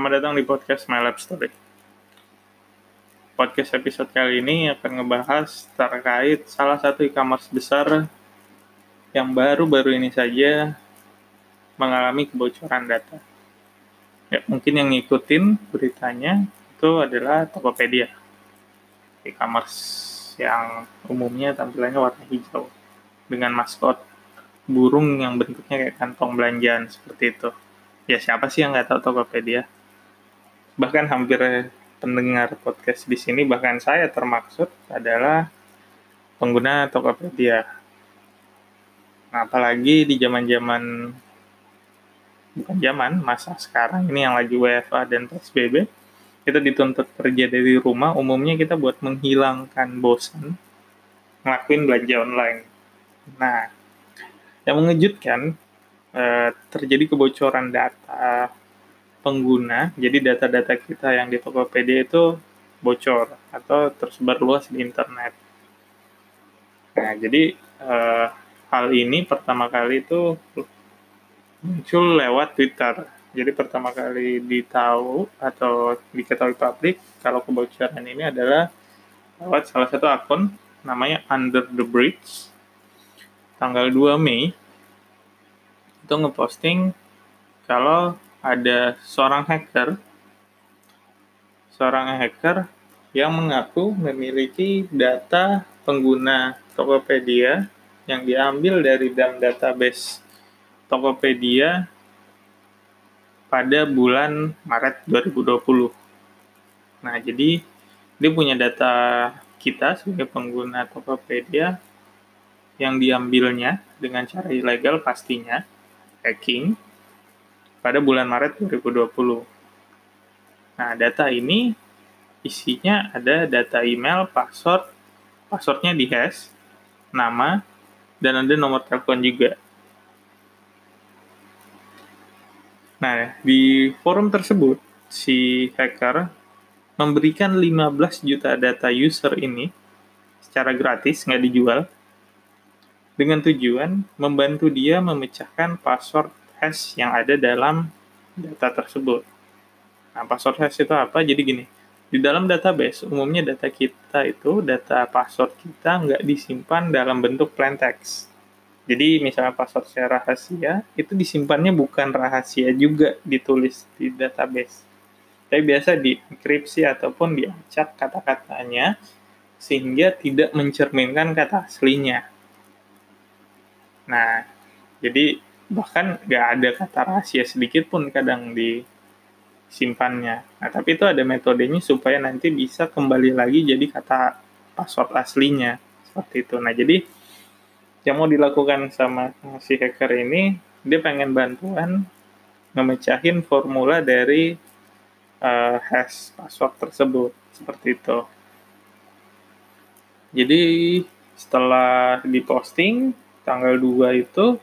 Selamat datang di podcast My Lab Story. Podcast episode kali ini akan ngebahas terkait salah satu e-commerce besar yang baru-baru ini saja mengalami kebocoran data. Ya, mungkin yang ngikutin beritanya itu adalah Tokopedia. E-commerce yang umumnya tampilannya warna hijau dengan maskot burung yang bentuknya kayak kantong belanjaan seperti itu ya siapa sih yang nggak tahu Tokopedia bahkan hampir pendengar podcast di sini bahkan saya termaksud adalah pengguna Tokopedia. Nah apalagi di zaman-zaman bukan zaman masa sekarang ini yang lagi WFA dan PSBB kita dituntut kerja dari rumah umumnya kita buat menghilangkan bosan ngelakuin belanja online. Nah yang mengejutkan Eh, terjadi kebocoran data pengguna, jadi data-data kita yang di Tokopedia itu bocor atau tersebar luas di internet. Nah, jadi uh, hal ini pertama kali itu muncul lewat Twitter. Jadi pertama kali ditahu atau diketahui publik kalau kebocoran ini adalah lewat salah satu akun namanya Under the Bridge tanggal 2 Mei itu ngeposting kalau ada seorang hacker seorang hacker yang mengaku memiliki data pengguna Tokopedia yang diambil dari dalam database Tokopedia pada bulan Maret 2020. Nah, jadi dia punya data kita sebagai pengguna Tokopedia yang diambilnya dengan cara ilegal pastinya hacking pada bulan Maret 2020. Nah, data ini isinya ada data email, password, passwordnya di hash, nama, dan ada nomor telepon juga. Nah, di forum tersebut, si hacker memberikan 15 juta data user ini secara gratis, nggak dijual, dengan tujuan membantu dia memecahkan password hash yang ada dalam data tersebut. Nah, password hash itu apa? Jadi gini, di dalam database, umumnya data kita itu, data password kita nggak disimpan dalam bentuk plain text. Jadi misalnya password saya rahasia, itu disimpannya bukan rahasia juga ditulis di database. Tapi biasa dienkripsi ataupun diacak kata-katanya sehingga tidak mencerminkan kata aslinya. Nah, jadi bahkan nggak ada kata rahasia sedikit pun kadang di simpannya. Nah, tapi itu ada metodenya supaya nanti bisa kembali lagi jadi kata password aslinya. Seperti itu. Nah, jadi yang mau dilakukan sama si hacker ini, dia pengen bantuan ngemecahin formula dari uh, hash password tersebut. Seperti itu. Jadi setelah diposting, tanggal 2 itu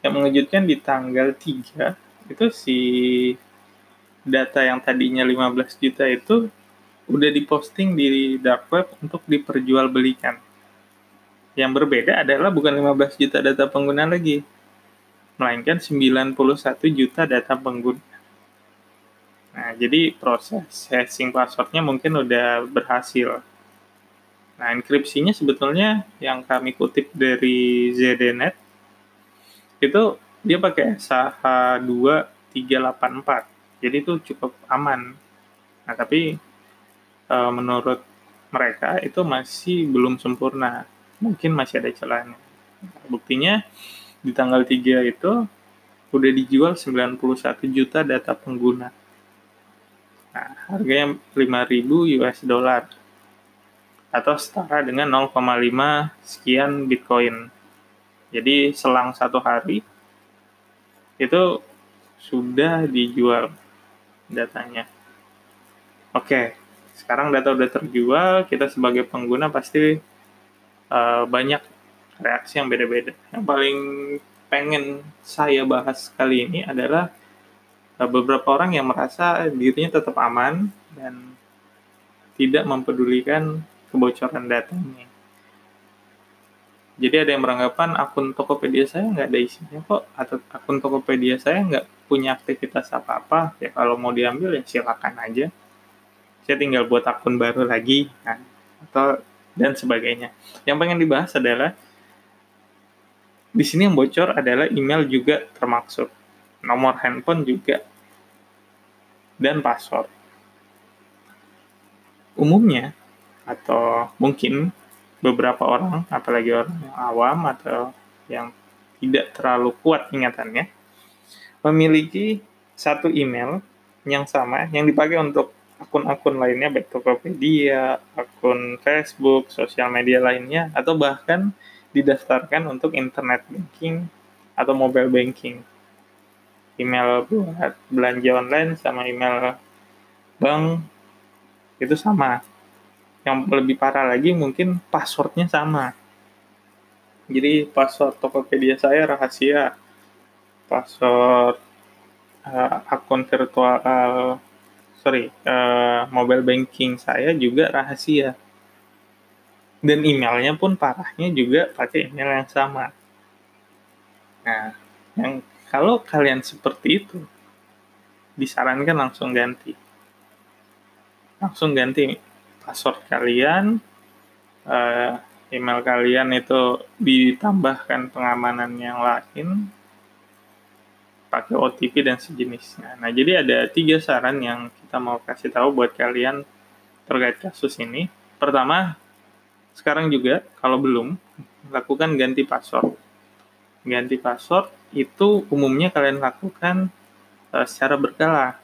yang mengejutkan di tanggal 3 itu si data yang tadinya 15 juta itu udah diposting di dark web untuk diperjualbelikan. Yang berbeda adalah bukan 15 juta data pengguna lagi, melainkan 91 juta data pengguna. Nah, jadi proses hashing passwordnya mungkin udah berhasil. Nah, enkripsinya sebetulnya yang kami kutip dari ZDNet itu dia pakai SH 2384. Jadi itu cukup aman. Nah, tapi e, menurut mereka itu masih belum sempurna. Mungkin masih ada celahnya. Buktinya di tanggal 3 itu udah dijual 91 juta data pengguna. Nah, harganya 5000 US dollar atau setara dengan 0,5 sekian Bitcoin. Jadi selang satu hari itu sudah dijual datanya. Oke, sekarang data udah terjual, kita sebagai pengguna pasti uh, banyak reaksi yang beda-beda. Yang paling pengen saya bahas kali ini adalah uh, beberapa orang yang merasa dirinya tetap aman dan tidak mempedulikan kebocoran datanya. Jadi ada yang beranggapan akun Tokopedia saya nggak ada isinya kok, atau akun Tokopedia saya nggak punya aktivitas apa-apa, ya kalau mau diambil ya silakan aja. Saya tinggal buat akun baru lagi, nah, atau dan sebagainya. Yang pengen dibahas adalah di sini yang bocor adalah email juga termaksud, nomor handphone juga, dan password. Umumnya, atau mungkin beberapa orang, apalagi orang yang awam atau yang tidak terlalu kuat ingatannya, memiliki satu email yang sama yang dipakai untuk akun-akun lainnya baik Tokopedia, akun Facebook, sosial media lainnya atau bahkan didaftarkan untuk internet banking atau mobile banking. Email buat belanja online sama email bank itu sama yang lebih parah lagi mungkin passwordnya sama. Jadi password Tokopedia saya rahasia. Password uh, akun virtual uh, sorry uh, mobile banking saya juga rahasia. Dan emailnya pun parahnya juga pakai email yang sama. Nah yang kalau kalian seperti itu disarankan langsung ganti. Langsung ganti password kalian, uh, email kalian itu ditambahkan pengamanan yang lain, pakai OTP dan sejenisnya. Nah, jadi ada tiga saran yang kita mau kasih tahu buat kalian terkait kasus ini. Pertama, sekarang juga kalau belum, lakukan ganti password. Ganti password itu umumnya kalian lakukan uh, secara berkala.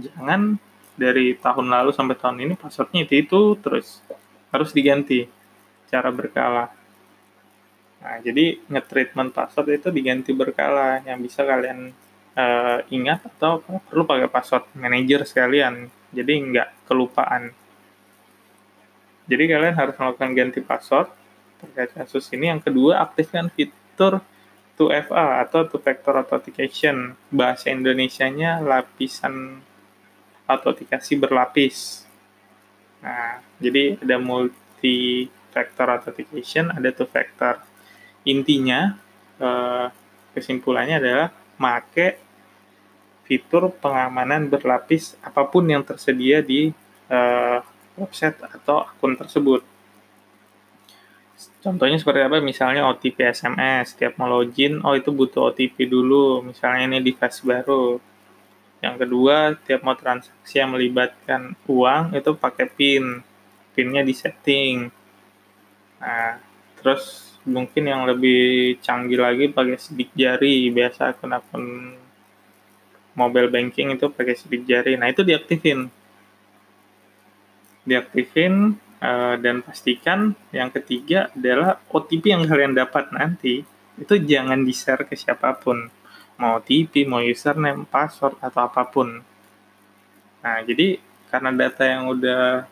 Jangan dari tahun lalu sampai tahun ini passwordnya itu itu terus harus diganti cara berkala. Nah, jadi nge-treatment password itu diganti berkala yang bisa kalian uh, ingat atau perlu pakai password manager sekalian. Jadi nggak kelupaan. Jadi kalian harus melakukan ganti password terkait kasus ini. Yang kedua, aktifkan fitur 2FA atau two factor authentication. Bahasa Indonesianya lapisan autentikasi berlapis. Nah, jadi ada multi factor authentication, ada two factor. Intinya eh, kesimpulannya adalah make fitur pengamanan berlapis apa pun yang tersedia di eh, website atau akun tersebut. Contohnya seperti apa? Misalnya OTP SMS, setiap mau login, oh itu butuh OTP dulu, misalnya ini device baru yang kedua, tiap mau transaksi yang melibatkan uang itu pakai PIN. PIN-nya di setting. Nah, terus mungkin yang lebih canggih lagi pakai sidik jari. Biasa akun-akun mobile banking itu pakai sidik jari. Nah, itu diaktifin. Diaktifin uh, dan pastikan yang ketiga adalah OTP yang kalian dapat nanti itu jangan di-share ke siapa pun mau OTP, mau username, password, atau apa pun. Nah, jadi karena data yang udah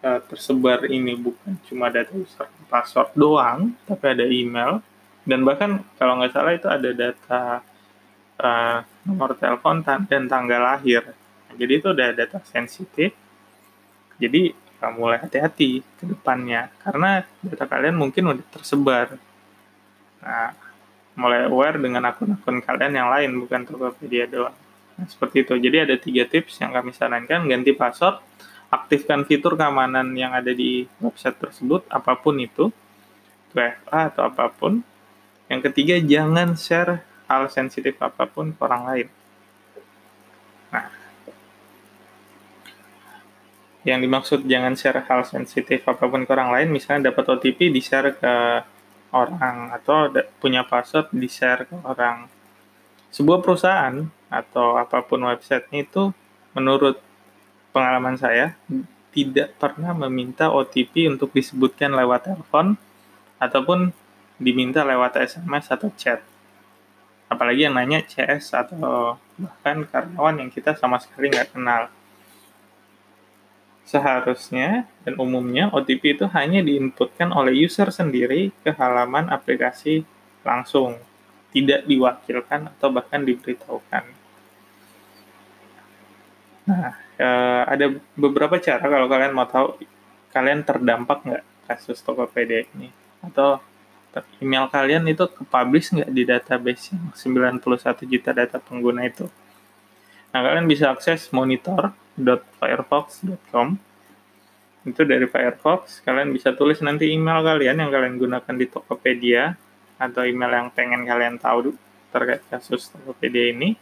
uh, tersebar ini bukan cuma data user password doang, tapi ada email, dan bahkan kalau nggak salah itu ada data uh, nomor telepon dan tanggal lahir. Nah, jadi itu udah data sensitif. Jadi uh, mulai hati-hati ke depannya, karena data kalian mungkin udah tersebar. Nah, mulai aware dengan akun-akun kalian yang lain bukan Tokopedia doang. Nah, seperti itu. Jadi ada tiga tips yang kami sarankan: ganti password, aktifkan fitur keamanan yang ada di website tersebut, apa pun itu, WFA atau apa pun. Yang ketiga, jangan share hal sensitif apa pun ke orang lain. Nah, yang dimaksud jangan share hal sensitif apa pun ke orang lain, misalnya dapat OTP di-share ke orang atau punya password di share ke orang. Sebuah perusahaan atau apa pun website itu menurut pengalaman saya tidak pernah meminta OTP untuk disebutkan lewat telepon ataupun diminta lewat SMS atau chat. Apalagi yang nanya CS atau bahkan karyawan yang kita sama sekali nggak kenal. Seharusnya dan umumnya OTP itu hanya diinputkan oleh user sendiri ke halaman aplikasi langsung, tidak diwakilkan atau bahkan diberitahukan. Nah, eh, ada beberapa cara kalau kalian mau tahu kalian terdampak nggak kasus Tokopedia ini, atau email kalian itu ke-publish nggak di database yang 91 juta data pengguna itu. Nah, kalian bisa akses monitor.firefox.com. Itu dari Firefox, kalian bisa tulis nanti email kalian yang kalian gunakan di Tokopedia atau email yang pengen kalian tahu terkait kasus Tokopedia ini.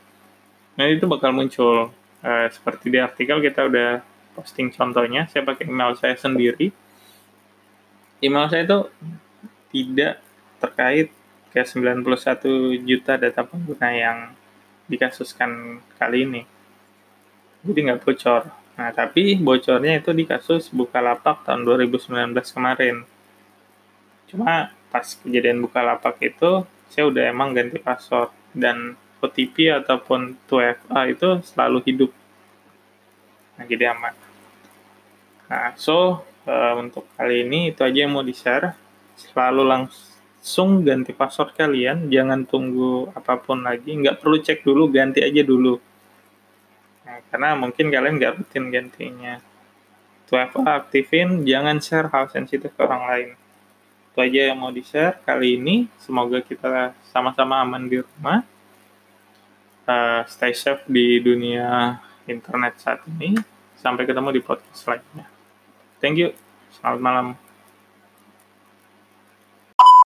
Nah, itu bakal muncul. Uh, seperti di artikel kita udah posting contohnya, saya pakai email saya sendiri. Email saya itu tidak terkait ke 91 juta data pengguna yang dikasuskan kali ini. Jadi nggak bocor. Nah, tapi bocornya itu di kasus Bukalapak tahun 2019 kemarin. Cuma pas kejadian Bukalapak itu, saya udah emang ganti password. Dan OTP ataupun 2FA itu selalu hidup. Nah, jadi aman. Nah, so, uh, untuk kali ini itu aja yang mau di-share. Selalu langsung ganti password kalian, jangan tunggu apa pun lagi, nggak perlu cek dulu, ganti aja dulu. Nah, karena mungkin kalian nggak rutin gantinya. Apa aktifin, jangan share hal sensitif ke orang lain. Itu aja yang mau di-share kali ini. Semoga kita sama-sama aman di rumah. Uh, stay safe di dunia internet saat ini. Sampai ketemu di podcast lainnya. Thank you. Selamat malam.